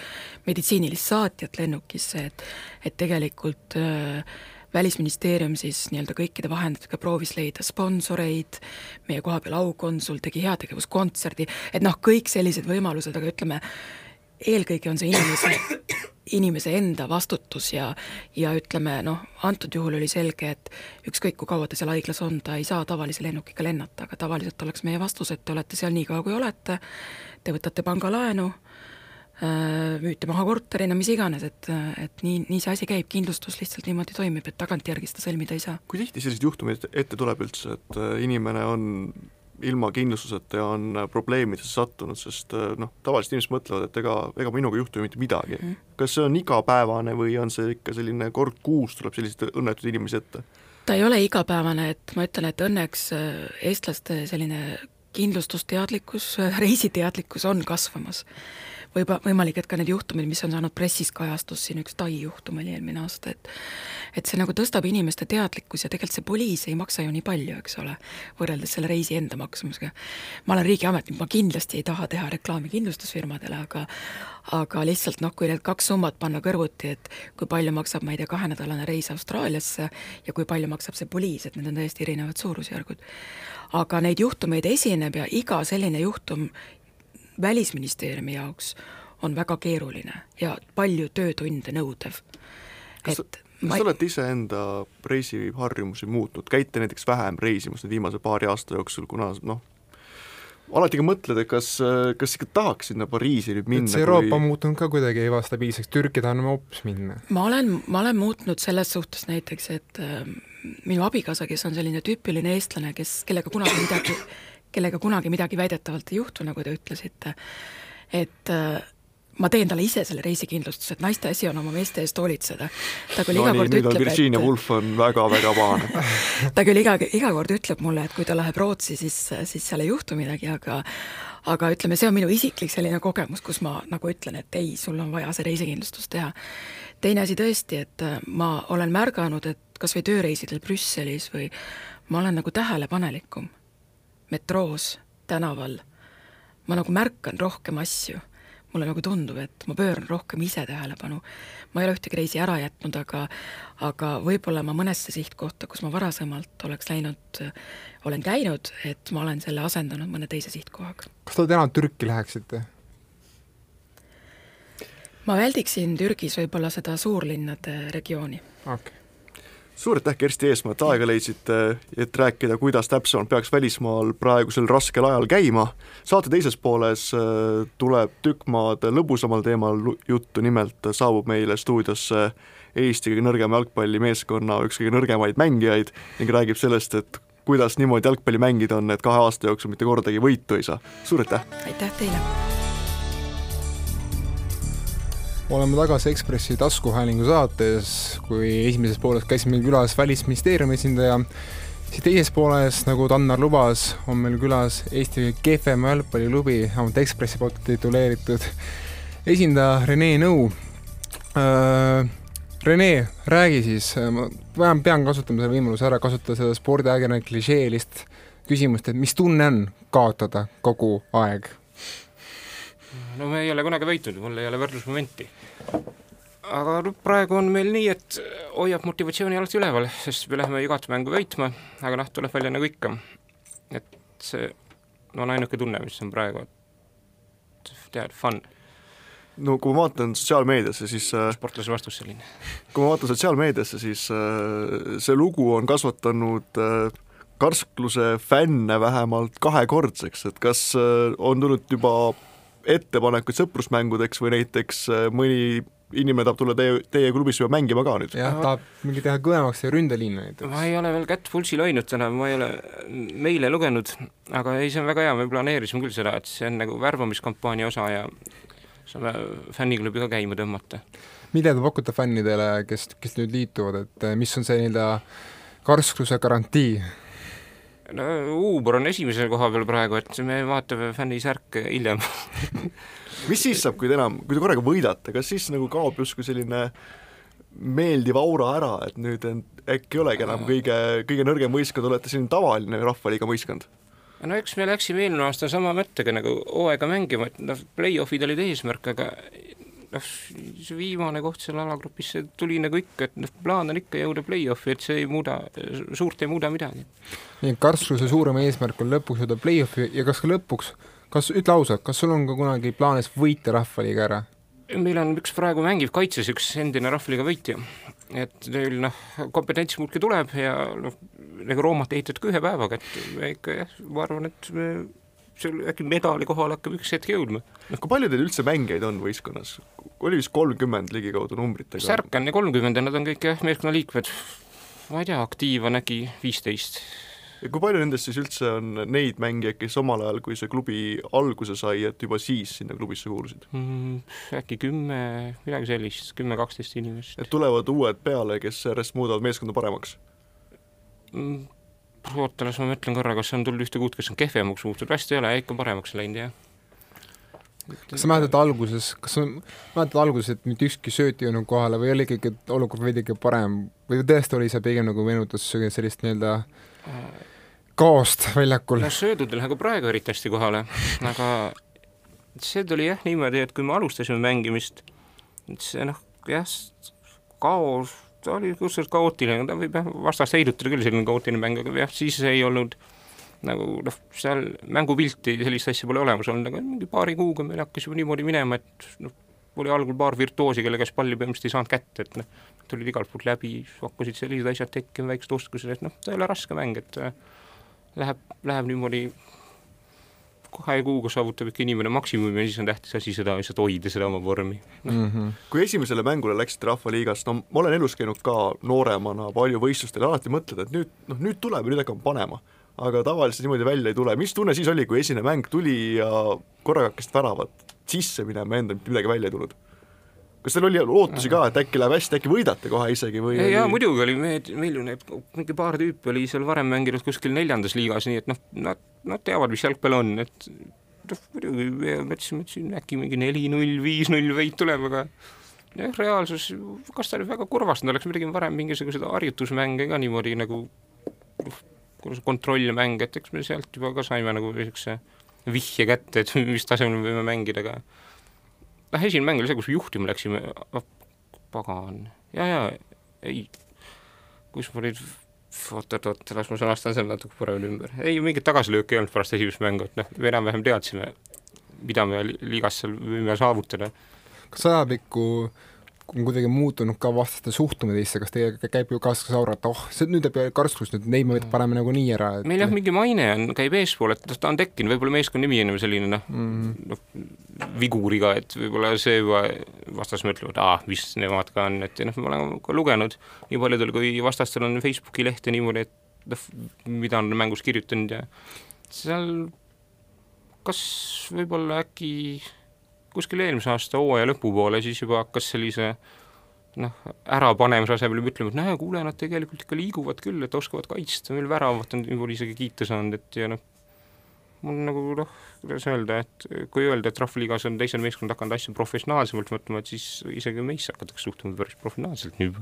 meditsiinilist saatjat lennukisse, et et tegelikult äh, välisministeerium siis nii-öelda kõikide vahenditega proovis leida sponsoreid, meie kohapeal aukonsul tegi heategevuskontserdi, et noh, kõik sellised võimalused, aga ütleme, eelkõige on see inimese, inimese enda vastutus ja ja ütleme noh, antud juhul oli selge, et ükskõik kui kaua ta seal haiglas on, ta ei saa tavalise lennukiga lennata, aga tavaliselt oleks meie vastus, et te olete seal nii kaua, kui olete, te võtate pangalaenu, müüte maha korterina, mis iganes, et, et nii, nii see asi käib, kindlustus lihtsalt niimoodi toimib, et tagantjärgi seda sõlmida ei saa. kui tihti selliseid juhtumeid ette tuleb üldse, et äh, inimene on ilma kindlustuseta ja on probleemidesse sattunud, sest äh, noh, tavaliselt inimesed mõtlevad, et ega, ega minuga ei juhtu ju mitte midagi mm. -hmm. kas see on igapäevane või on see ikka selline kord kuus tuleb selliseid õnnetuid inimesi ette? ta ei ole igapäevane, et ma ütlen, et õnneks eestlaste selline kindlustusteadlikkus, reisiteadlikkus on kasvamas võib, võimalik, et ka need juhtumid, mis on saanud pressis kajastus, siin üks Tai juhtum oli eelmine aasta, et et see nagu tõstab inimeste teadlikkus ja tegelikult see poliis ei maksa ju nii palju, eks ole, võrreldes selle reisi enda maksumusega. ma olen riigiametnik, ma kindlasti ei taha teha reklaami kindlustusfirmadele, aga aga lihtsalt noh, kui need kaks summat panna kõrvuti, et kui palju maksab, ma ei tea, kahenädalane reis Austraaliasse ja kui palju maksab see poliis, et need on täiesti erinevad suurusjärgud. aga neid juhtumeid esineb ja iga selline juhtum Välisministeeriumi jaoks on väga keeruline ja palju töötunde nõudev. kas, kas ma... te olete iseenda reisiharjumusi muutnud, käite näiteks vähem reisimas nüüd viimase paari aasta jooksul, kuna noh, alati ka mõtled, et kas, kas ikka tahaks sinna Pariisi nüüd minna. see Euroopa kui... muutunud ka kuidagi ebastabiilseks, Türki tahame hoopis minna. ma olen, ma olen muutnud selles suhtes näiteks, et äh, minu abikaasa, kes on selline tüüpiline eestlane, kes, kellega kunagi midagi kellega kunagi midagi väidetavalt ei juhtu, nagu te ütlesite, et äh, ma teen talle ise selle reisikindlustuse, et naiste asi on oma meeste eest hoolitseda. ta küll no, iga nii, kord ütleb, et Virginia Woolf on väga-väga pahane ta küll iga, iga kord ütleb mulle, et kui ta läheb Rootsi, siis, siis seal ei juhtu midagi, aga aga ütleme, see on minu isiklik selline kogemus, kus ma nagu ütlen, et ei, sul on vaja see reisikindlustus teha. teine asi tõesti, et äh, ma olen märganud, et kas või tööreisidel Brüsselis või ma olen nagu tähelepanelikum metroos, tänaval, ma nagu märkan rohkem asju. mulle nagu tundub, et ma pööran rohkem ise tähelepanu. ma ei ole ühtegi reisi ära jätnud, aga aga võib-olla ma mõnesse sihtkohta, kus ma varasemalt oleks läinud, olen käinud, et ma olen selle asendanud mõne teise sihtkohaga. kas te täna Türki läheksite? ma väldiksin Türgis võib-olla seda suurlinnade regiooni okay suur aitäh, Kersti Eesmaa, et aega leidsite, et rääkida, kuidas täpsemalt peaks välismaal praegusel raskel ajal käima. saate teises pooles äh, tuleb tükk maad lõbusamal teemal juttu, nimelt saabub meile stuudiosse Eesti kõige nõrgema jalgpallimeeskonna üks kõige nõrgemaid mängijaid ning räägib sellest, et kuidas niimoodi jalgpalli mängida on, et kahe aasta jooksul mitte kordagi võitu ei saa. suur aitäh! aitäh teile! Oleme tagasi Ekspressi taskuhäälingu saates, kui esimeses pooles käis meil külas Välisministeeriumi esindaja, siis teises pooles, nagu Tannar lubas, on meil külas Eesti kehvema jalgpalliklubi, vähemalt Ekspressi poolt tituleeritud esindaja Rene Nõu äh,. Rene, räägi siis, ma vähemalt pean kasutama selle võimaluse ära, kasutada seda spordiajakirjaniku klišeelist küsimust, et mis tunne on kaotada kogu aeg no me ei ole kunagi võitnud, mul ei ole võrdlusmomenti. Aga praegu on meil nii, et hoiab motivatsiooni alati üleval, sest me läheme igat mängu võitma, aga noh, tuleb välja nagu ikka. et see on ainuke tunne, mis on praegu, et tead, fun no kui ma vaatan sotsiaalmeediasse, siis äh, sportlase vastus selline. kui ma vaatan sotsiaalmeediasse, siis äh, see lugu on kasvatanud äh, karskluse fänne vähemalt kahekordseks, et kas on tulnud juba ettepanekuid sõprusmängudeks või näiteks äh, mõni inimene tahab tulla teie, teie klubisse juba mängima ka nüüd? jah, tahab mingi teha kõvemaks ja ründeliini näiteks. ma ei ole veel kätt pulsil hoidnud täna, ma ei ole meile lugenud, aga ei, see on väga hea, me planeerisime küll seda, et see on nagu värbamiskampaania osa ja saame fänniklubi ka käima tõmmata. mida te pakute fännidele, kes, kes nüüd liituvad, et mis on see nii-öelda karskluse garantii? No Uber on esimese koha peal praegu, et me vaatame fännisärke hiljem. Mis siis saab, kui te enam, kui te korraga võidate, kas siis nagu kaob justkui selline meeldiv aura ära, et nüüd äkki ei olegi enam kõige, kõige nõrgem võistkond, olete selline tavaline Rahvaliiga võistkond? no eks me läksime eelmine aasta sama mõttega nagu hooaega mängima, et noh, play-off'id olid eesmärk, aga noh, see viimane koht seal alagrupis, see tuli nagu ikka, et noh, plaan on ikka jõuda play-off'i, et see ei muuda, suurt ei muuda midagi. nii et Karlsluse suurem eesmärk on lõpuks jõuda play-off'i ja kas ka lõpuks, kas, ütle ausalt, kas sul on ka kunagi plaanis võita Rahvaliiga ära? meil on üks praegu mängiv kaitses üks endine Rahvaliiga võitja, et neil noh, kompetents muudkui tuleb ja noh, nagu Roomat ehitati ka ühe päevaga, et me ikka jah, ma arvan, et me seal äkki medali kohale hakkab üks hetk jõudma. noh, kui palju teil üldse mängijaid on võistkonnas? oli vist kolmkümmend ligikaudu numbritega? särk on kolmkümmend ja nad on kõik jah, meeskonna liikmed. ma ei tea, aktiiv on äkki viisteist. ja kui palju nendest siis üldse on neid mängijaid, kes omal ajal, kui see klubi alguse sai, et juba siis sinna klubisse kuulusid mm,? äkki kümme, midagi sellist, kümme-kaksteist inimest. et tulevad uued peale, kes järjest muudavad meeskonda paremaks mm,? Oota, las ma mõtlen korra, kas on tulnud ühte kuud, kes on kehvemaks muutunud, vast ei ole, ikka paremaks läinud, jah. kas sa mäletad alguses, kas sa mäletad alguses, et mitte ükski sööt ei olnud kohale või oli ikkagi olukord veidike parem või tõesti oli see pigem nagu meenutas sellist nii-öelda kaost väljakul? no söödud ei lähe ka praegu eriti hästi kohale, aga see tuli jah niimoodi, et kui me alustasime mängimist, et see noh, jah, kaos ta oli kusjuures kaootiline, ta võib jah, vastast heidutada küll, selline kaootiline mäng, aga jah, siis ei olnud nagu noh, seal mängupilti sellist asja pole olemas olnud, aga mingi paari kuuga meil hakkas juba niimoodi minema, et noh, oli algul paar virtuoosi, kelle käest palli põhimõtteliselt ei saanud kätte, et noh, tulid igalt poolt läbi, hakkasid sellised asjad tekkima, väiksed oskused, et noh, ta ei ole raske mäng, et äh, läheb, läheb niimoodi kahe kuuga saavutab ikka inimene maksimumi ja siis on tähtis asi seda lihtsalt hoida, seda oma vormi no.. Mm -hmm. kui esimesele mängule läksite Rahvaliigas, no ma olen elus käinud ka nooremana palju võistlustel ja alati mõtled, et nüüd, noh nüüd tuleb ja nüüd hakkame panema. aga tavaliselt niimoodi välja ei tule, mis tunne siis oli, kui esimene mäng tuli ja korraga hakkasid väravad sisse minema, enda mitte midagi välja ei tulnud? Kas teil oli lootusi ka, et äkki läheb hästi, äkki võidate kohe isegi või jaa oli..., muidugi oli, me, meil ju need, mingi paar tüüpi oli seal varem mänginud kuskil neljandas liigas, nii et noh, nad, nad teavad, mis jalgpall on, et noh, muidugi me mõtlesime, et siin äkki mingi neli-null, viis-null võit tuleb, aga jah, reaalsus, kas ta nüüd väga kurvastanud oleks, me tegime varem mingisuguseid harjutusmänge ka niimoodi nagu noh, kuidas kontrollmäng, et eks me sealt juba ka saime nagu niisuguse vihje kätte, et mis tasemel me võime mängida, aga noh, esimene mäng oli see, kus juhtima läksime, pagan, ja, ja ei, kus ma nüüd oot-oot-oot, las ma sõnastan selle natuke paremini ümber. ei, mingit tagasilööki ei olnud pärast esimest mängu, et noh, me enam-vähem teadsime, mida me liigas seal võime saavutada. kas ajapikku on kuidagi muutunud ka vastaste suhtumine teisse, kas teie käib ju kaasas ka aura, et oh, see nüüd jääb karstust, nüüd neid me paneme nagunii ära et.... meil jah, mingi maine on, käib eespool, et ta on tekkinud, võib-olla meeskonna nimi on ju selline noh. Mm noh, viguriga, et võib-olla see juba vastas mõtlevad, aa, mis nemad ka on, et noh, ma olen ka lugenud nii paljudel kui vastastel on Facebooki lehte niimoodi, et noh, mida on mängus kirjutanud ja seal kas võib-olla äkki kuskil eelmise aasta hooaja lõpupoole siis juba hakkas sellise noh, ärapanemise asemel ütlema, et näe, kuule, nad tegelikult ikka liiguvad küll, et oskavad kaitsta, meil väravat on juba isegi kiita saanud, et ja noh, mul nagu noh, kuidas öelda, et kui öelda, et Rahvaliigas on teised meeskond hakanud asju professionaalsemalt mõtlema, et siis isegi meisse hakatakse suhtuma päris professionaalselt nüüd.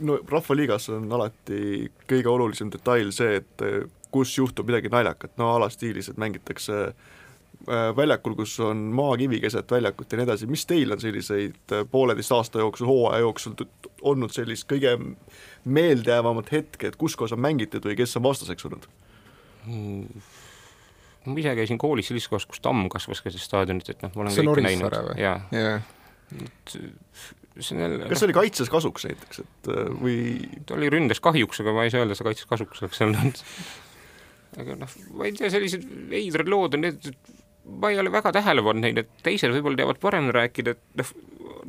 no Rahvaliigas on alati kõige olulisem detail see, et kus juhtub midagi naljakat, no alastiilis, et mängitakse Äh, väljakul, kus on maakivi keset väljakut ja nii edasi, mis teil on selliseid pooleteist aasta jooksul, hooaja jooksul olnud sellist kõige meeldejäävamat hetke, et kus kohas on mängitud või kes on vastaseks olnud hmm.? Ma ise käisin koolis sellises kohas, kus tamm kasvas keset staadionit, et noh, ma olen kõike näinud, jaa. Yeah.. see jälle kas see oli kaitses kasuks näiteks, et äh, või ta oli ründes kahjuks, aga ma ei saa öelda, see kaitses kasuks oleks olnud. Aga noh, ma ei tea, sellised veidrad lood on need, ma ei ole väga tähele pannud neid, et teised võib-olla teavad paremini rääkida, et noh,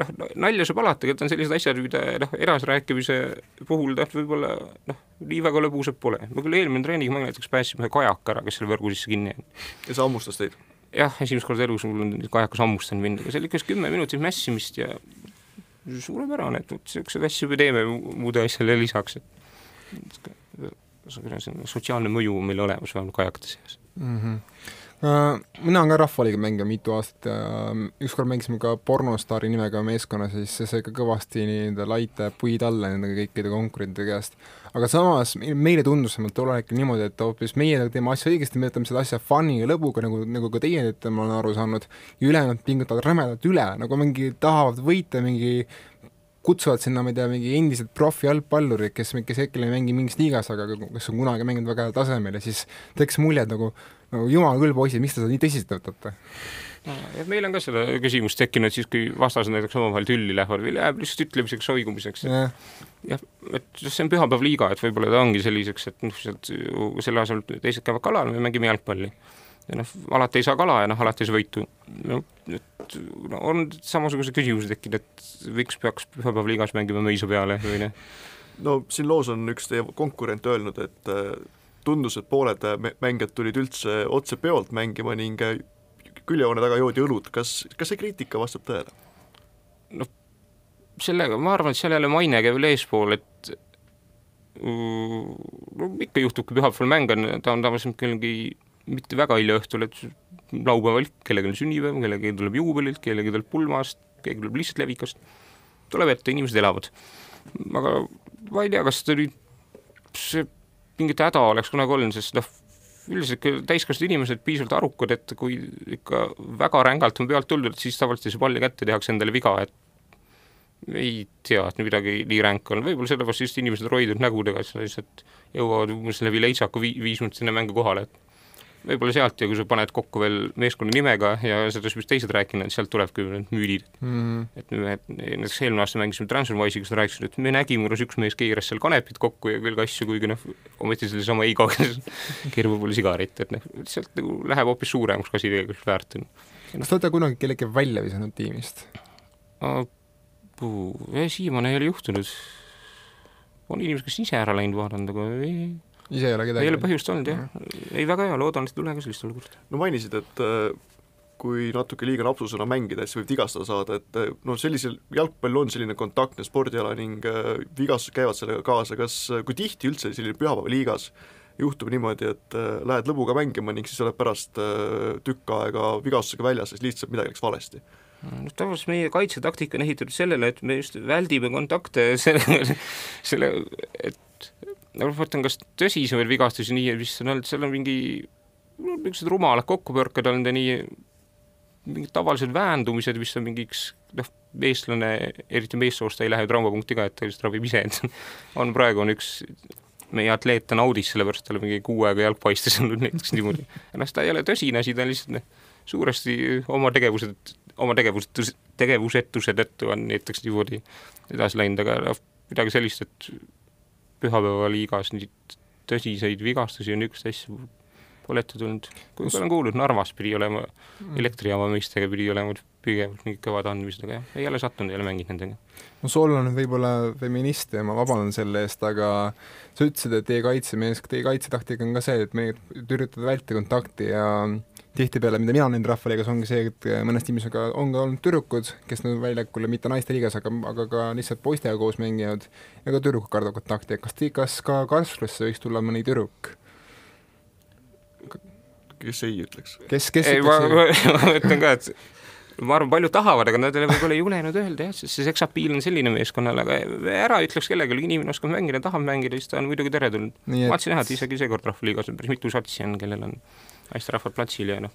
noh, nalja saab alati, et on sellised asjad, mida noh, eras rääkimise puhul noh, võib-olla noh, nii väga lõbusad pole. me küll eelmine treening näiteks päästsime ühe kajaka ära, kes selle võrgu sisse kinni jäi. ja see hammustas teid? jah, esimest korda elus mul on kajakas hammustanud mind, aga see oli ikka kümme minutit mässimist ja suurepärane, et vot niisuguseid asju me teeme muude asjale lisaks, et sotsiaalne mõju on meil olemas vähemalt kajakate seas mm. -hmm mina olen ka Rahvaliiga mänginud mitu aastat ja ähm, ükskord mängisime ka pornostaari nimega meeskonna, siis see sai ka kõvasti nii-öelda laita ja puid alla nende kõikide konkurentide käest. aga samas meile tundus vähemalt tol hetkel niimoodi, et hoopis meie teeme asja õigesti, me võtame seda asja fun'i ja lõbuga, nagu, nagu ka teie teete, ma olen aru saanud, ja ülejäänud pingutavad rämedalt üle, nagu mingi tahavad võita mingi kutsuvad sinna, ma ei tea, mingi endised profi-jalgpallurid, kes, kes hetkel ei mängi mingis liigas, aga kes on kunagi mänginud väga heal tasemel ja siis tekkis mulje, et nagu no jumal küll, poisid, miks te seda nii tõsiselt võtate? et meil on ka seda küsimust tekkinud siis, kui vastased näiteks omavahel tülli lähevad või läheb lihtsalt ütlemiseks, oigumiseks. jah, et see on pühapäevaliiga, et võib-olla ta ongi selliseks, et noh, sealt selle asemel teised käivad kalal, me mängime jalgpalli. ja noh, alati ei saa kala ja noh, alati ei saa võitu. no et no, on samasugused küsimused tekkinud, et miks peaks pühapäevaliigas mängima mõisa peale või noh. no siin loos on üks teie konkurent öelnud, et tundus, et pooled mängijad tulid üldse otse peolt mängima ning küljejoone taga joodi õlut, kas, kas see kriitika vastab tõele? noh, sellega, ma arvan, et seal jälle maine käib veel eespool, et no ikka juhtub, kui pühapäeval mäng on, ta on tavaliselt kellegi mitte väga hilja õhtul, et laupäeval kellelgi on sünnipäev, kellelgi tuleb juubelilt, kellelgi tuleb pulmast, keegi tuleb lihtsalt levikast, tuleb ette, inimesed elavad. aga ma ei tea, kas ta nüüd see mingit häda oleks kunagi olnud, sest noh, üldiselt täiskasvanud inimesed piisavalt arukad, et kui ikka väga rängalt on pealt tuldud, siis tavaliselt ei saa palli kätte, tehakse endale viga, et ei tea, et midagi nii ränka on, võib-olla sellepärast just inimesed on roidunud nägudega, et lihtsalt jõuavad umbes läbi leitsaku vi-, viis minutit enne mängu kohale, et võib-olla sealt ja kui sa paned kokku veel meeskonna nimega ja sellest, mis teised rääkinud, sealt tulebki need müüdid mm. et me näiteks eelmine aasta mängisime Transferwise'iga, seda rääkisid, et me nägime, kuidas üks mees keeras seal kanepit kokku ja külge asju, kuigi noh, ometi sellesama Eigoga keerab võib-olla sigaret, et noh, sealt nagu läheb hoopis suuremaks, kui asi tegelikult väärt on. kas te olete kunagi kellegi välja visanud tiimist siiamaani ei ole juhtunud. on inimesed, kes ise ära läinud vaadanud, aga ei ise ei ole kedagi? ei ole põhjust olnud jah ja., ei väga hea, loodan, et ei tule ka sellist olukorda. no mainisid, et äh, kui natuke liiga napsusena mängida, siis võib vigastada saada, et noh, sellisel, jalgpall on selline kontaktne spordiala ning äh, vigastused käivad sellega kaasa, kas, kui tihti üldse selline pühapäevaliigas juhtub niimoodi, et lähed lõbuga mängima ning siis oled pärast tükk aega vigastusega väljas, sest lihtsalt midagi läks valesti? noh, tavaliselt meie kaitsetaktika on ehitatud sellele, et me just väldime kontakte selle, selle, et no ma mõtlen, kas tõsisemaid vigastusi nii vist on olnud, seal on mingi no niisugused rumalad kokkupõrked olnud ja nii mingid tavalised väändumised, mis on mingiks noh, eestlane, eriti meessoost ei lähe traumapunkti ka, et ta lihtsalt ravib ise end on praegu on üks meie atleet on audis, sellepärast tal on mingi kuu aega jalg paistes olnud näiteks niimoodi. noh, ta ei ole tõsine asi, ta on lihtsalt noh, suuresti oma tegevused, oma tegevused tegevusetuse tõttu on näiteks niimoodi edasi läinud, aga noh, midagi sellist, et pühapäevaliigas nii tõsiseid vigastusi on üks asju pole ette tulnud. kui ma olen kuulnud, Narvas pidi olema mm. elektrijaama mõistega pidi olema pigem mingid kõvad andmised, aga jah, ei ole sattunud, ei ole mänginud nendega. no Sool on võib-olla feminist ja ma vabandan selle eest, aga sa ütlesid, et teie kaitsemees, teie kaitsetaktika on ka see, et me üritada vältida kontakti ja tihtipeale, mida mina näinud Rahvaliigas, ongi see, et mõnest inimesega on ka olnud tüdrukud, kes nüüd väljakule mitte naiste liigas, aga, aga ka lihtsalt poistega koos mängivad ja ka tüdrukud kardavad kontakti, et kas, kas ka Karlsruhesse võiks tulla mõni tüdruk? kes ei ütleks? kes, kes ei, ma, ma, ma ütlen ka, et ma arvan, paljud tahavad, aga nad ei ole võib-olla julenud öelda jah, sest see seksapiil on selline meeskonnale, aga ära ütleks kellelegi, inimene oskab mängida, tahab mängida, siis ta on muidugi teretulnud. Et... ma tahtsin näha, et isegi seekord Rahvaliigas on päris mitu satsi on, kellel on hästi rahvad platsil ja noh.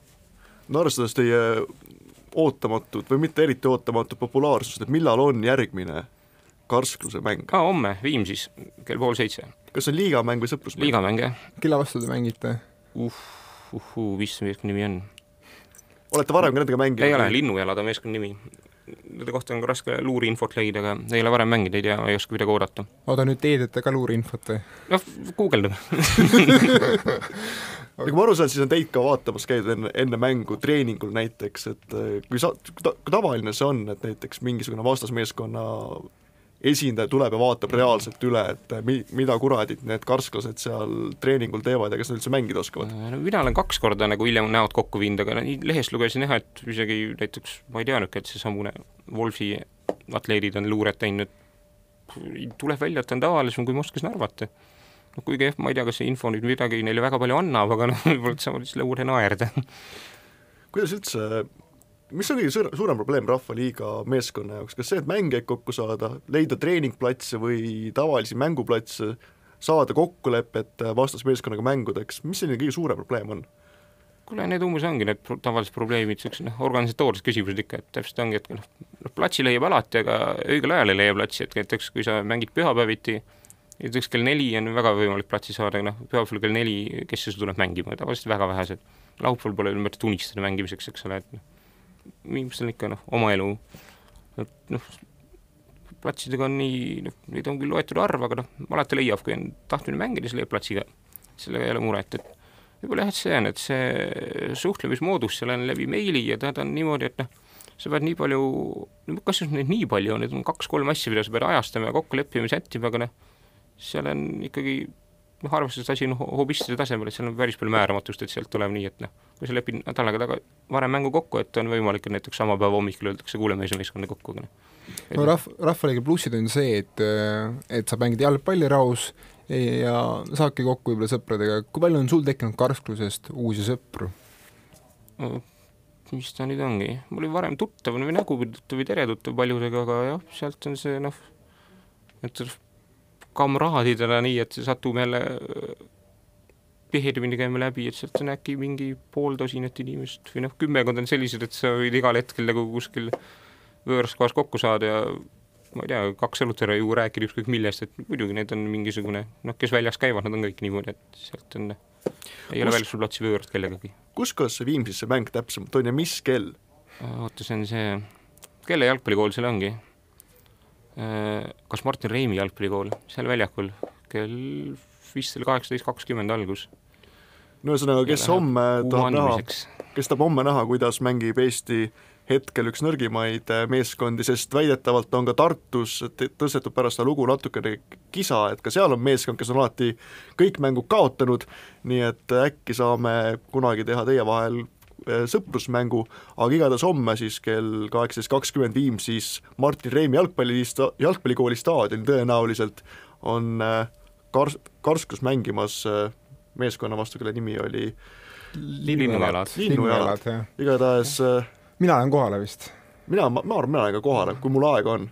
no arvestades teie ootamatut või mitte eriti ootamatut populaarsust, et millal on järgmine karskluse mäng? aa, homme Viimsis kell pool seitse. kas see on liigamäng või sõprusmäng? liigamäng, jah. kelle vastu te mängite? uh, uhuu, mis see meeskonna nimi on? olete varem ka nendega mänginud? ei ole, Linnujalad on meeskonna nimi. Nende kohta on ka raske luureinfot leida, aga ei ole varem mänginud, ei tea, ei oska midagi oodata. oota, nüüd teedete ka luureinfot või? noh, guugeldame ja kui ma aru saan, siis on teid ka vaatamas käidud enne, enne mängu treeningul näiteks, et äh, kui sa, kui tavaline see on, et näiteks mingisugune vastasmeeskonna esindaja tuleb ja vaatab reaalselt üle, et mi-, mida kuradit need karsklased seal treeningul teevad ja kas nad üldse mängida oskavad? no mina olen kaks korda nagu hiljem näod kokku viinud, aga lehest lugesin jah, et isegi näiteks ma ei teadnudki, et seesamune Wolfi atleedid on luuret teinud, tuleb välja, et on tavalisem, kui ma oskasin arvata. noh, kuigi jah, ma ei tea, kas see info nüüd midagi neile väga palju annab, aga noh, võib-olla saavad siis lõure naerda. kuidas üldse mis on kõige suur, suurem probleem Rahvaliiga meeskonna jaoks, kas see, et mängijaid kokku saada, leida treeningplatse või tavalisi mänguplatse, saada kokkulepet vastasmeeskonnaga mängudeks, mis selline kõige suurem probleem on? kuule, need umbes ongi need tavalised probleemid, niisugused noh, organisatoorsed küsimused ikka, et täpselt ongi, et noh, noh platsi leiab alati, aga õigel ajal ei leia platsi, et näiteks kui sa mängid pühapäeviti, näiteks kell neli on väga võimalik platsi saada, noh, pühapäeval kell neli, kes siis tuleb mängima, tavaliselt väga vähesed. laupäeval pole mõtet unistada mängimiseks, eks ole, et noh inimestel on ikka noh, oma elu, et noh, platsidega on nii, noh, neid on küll loetud arv, aga noh, alati leiab, kui on tahtmine mängida, leiab platsiga. sellega ei ole muret, et võib-olla jah, et see on, et see suhtlemismoodus seal on läbi meili ja ta on niimoodi, et noh, sa pead nii palju, no kas neid nii palju on, need on kaks-kolm asja, mida sa pead ajastama ja kokku leppima, sättima, aga noh, seal on ikkagi noh, arvestades asi on hobistide tasemel, et seal on päris palju määramatust, et sealt tuleb nii, et noh, kui sa lepid nädalaga taga varem mängu kokku, et on võimalik, et näiteks sama päeva hommikul öeldakse, kuule, me ei saa meeskonda kokku, aga noh. no rahv-, Rahvaliiga plussid on see, et, et sa mängid jalgpalli rahus ja saadki kokku võib-olla sõpradega, kui palju on sul tekkinud karsklusest uusi sõpru? mis ta nüüd ongi, mul oli varem tuttav või nägu tuttav või teretuttav paljudega, aga jah, sealt on see noh, et kamraadidena nii, et satume jälle tihedamini käime läbi, et sealt on äkki mingi pool tosinat inimest või noh, kümmekond on sellised, et sa võid igal hetkel nagu kuskil võõras kohas kokku saada ja ma ei tea, kaks õlut ära juua, rääkida ükskõik millest, et muidugi need on mingisugune noh, kes väljas käivad, nad on kõik niimoodi, et sealt on, ei ole väljaspool platsi võõrast kellegagi. kus kohas see Viimsis see mäng täpsemalt on ja mis kell? oota, see on see, kelle jalgpallikool seal ongi? Äh, kas Martin Reimi jalgpallikool, seal väljakul, kell vist oli kaheksateist kakskümmend algus. no ühesõnaga, kes homme tahab näha, kes tahab homme näha, kuidas mängib Eesti hetkel üks nõrgimaid äh, meeskondi, sest väidetavalt on ka Tartus tõstetud pärast seda lugu natukene kisa, et ka seal on meeskond, kes on alati kõik mängud kaotanud, nii et äkki saame kunagi teha teie vahel Äh, sõprusmängu, aga igatahes homme siis kell kaheksateist kakskümmend Viimsis Martin Reimi jalgpalli, jalgpallikooli staadionil tõenäoliselt on äh, Kars-, Karskus mängimas äh, meeskonna vastu, kelle nimi oli linnujalad. linnujalad, igatahes mina lähen kohale vist. mina, ma, ma arvan, mina lähen ka kohale, kui mul aega on.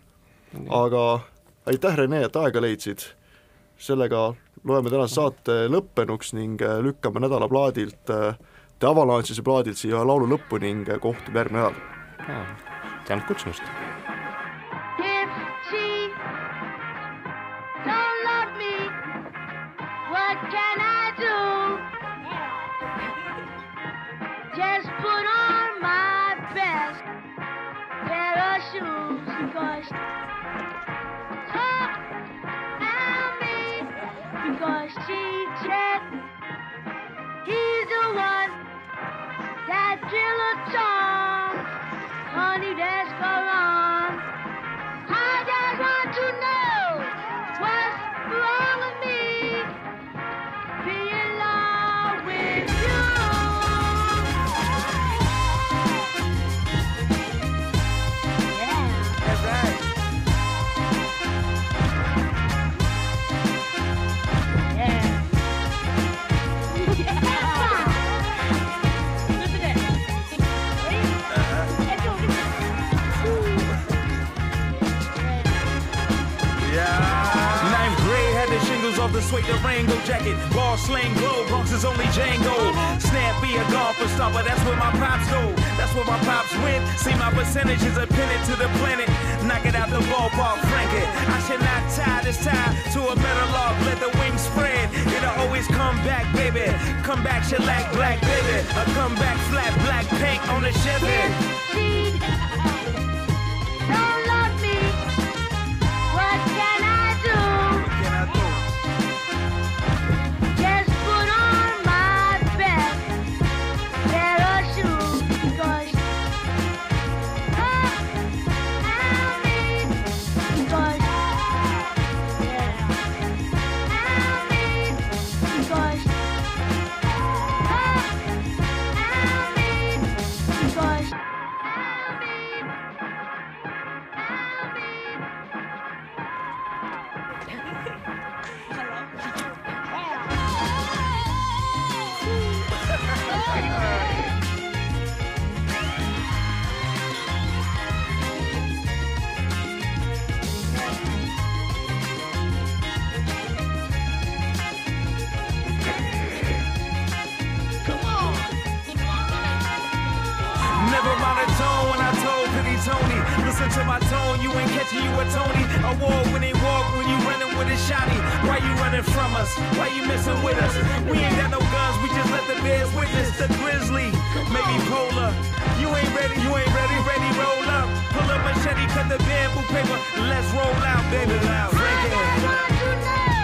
aga aitäh, Rene, et aega leidsid, sellega loeme tänase saate lõppenuks ning lükkame nädalaplaadilt äh, The Avalanche'ise plaadilt siia laulu lõppu ning kohtume järgmine nädal. tänud kutsumast! Suede Durango jacket, ball slang glow, Bronx is only Django. Snappy a golfer stopper, that's where my pops go. That's where my pops went. See my percentages are pinned to the planet. Knock it out the ballpark, frank it. I should not tie this tie to a metal log. Let the wings spread. It'll always come back, baby. Come back, shellac, black, baby. A come back, flat, black paint on the Chevy. Award when they walk, when you running with a shotty. Why you running from us? Why you messing with us? We ain't got no guns, we just let the bears witness the grizzly. Maybe polar. You ain't ready, you ain't ready, ready, roll up. Pull up machete, cut the bamboo paper. Let's roll out, baby. loud. Frankie.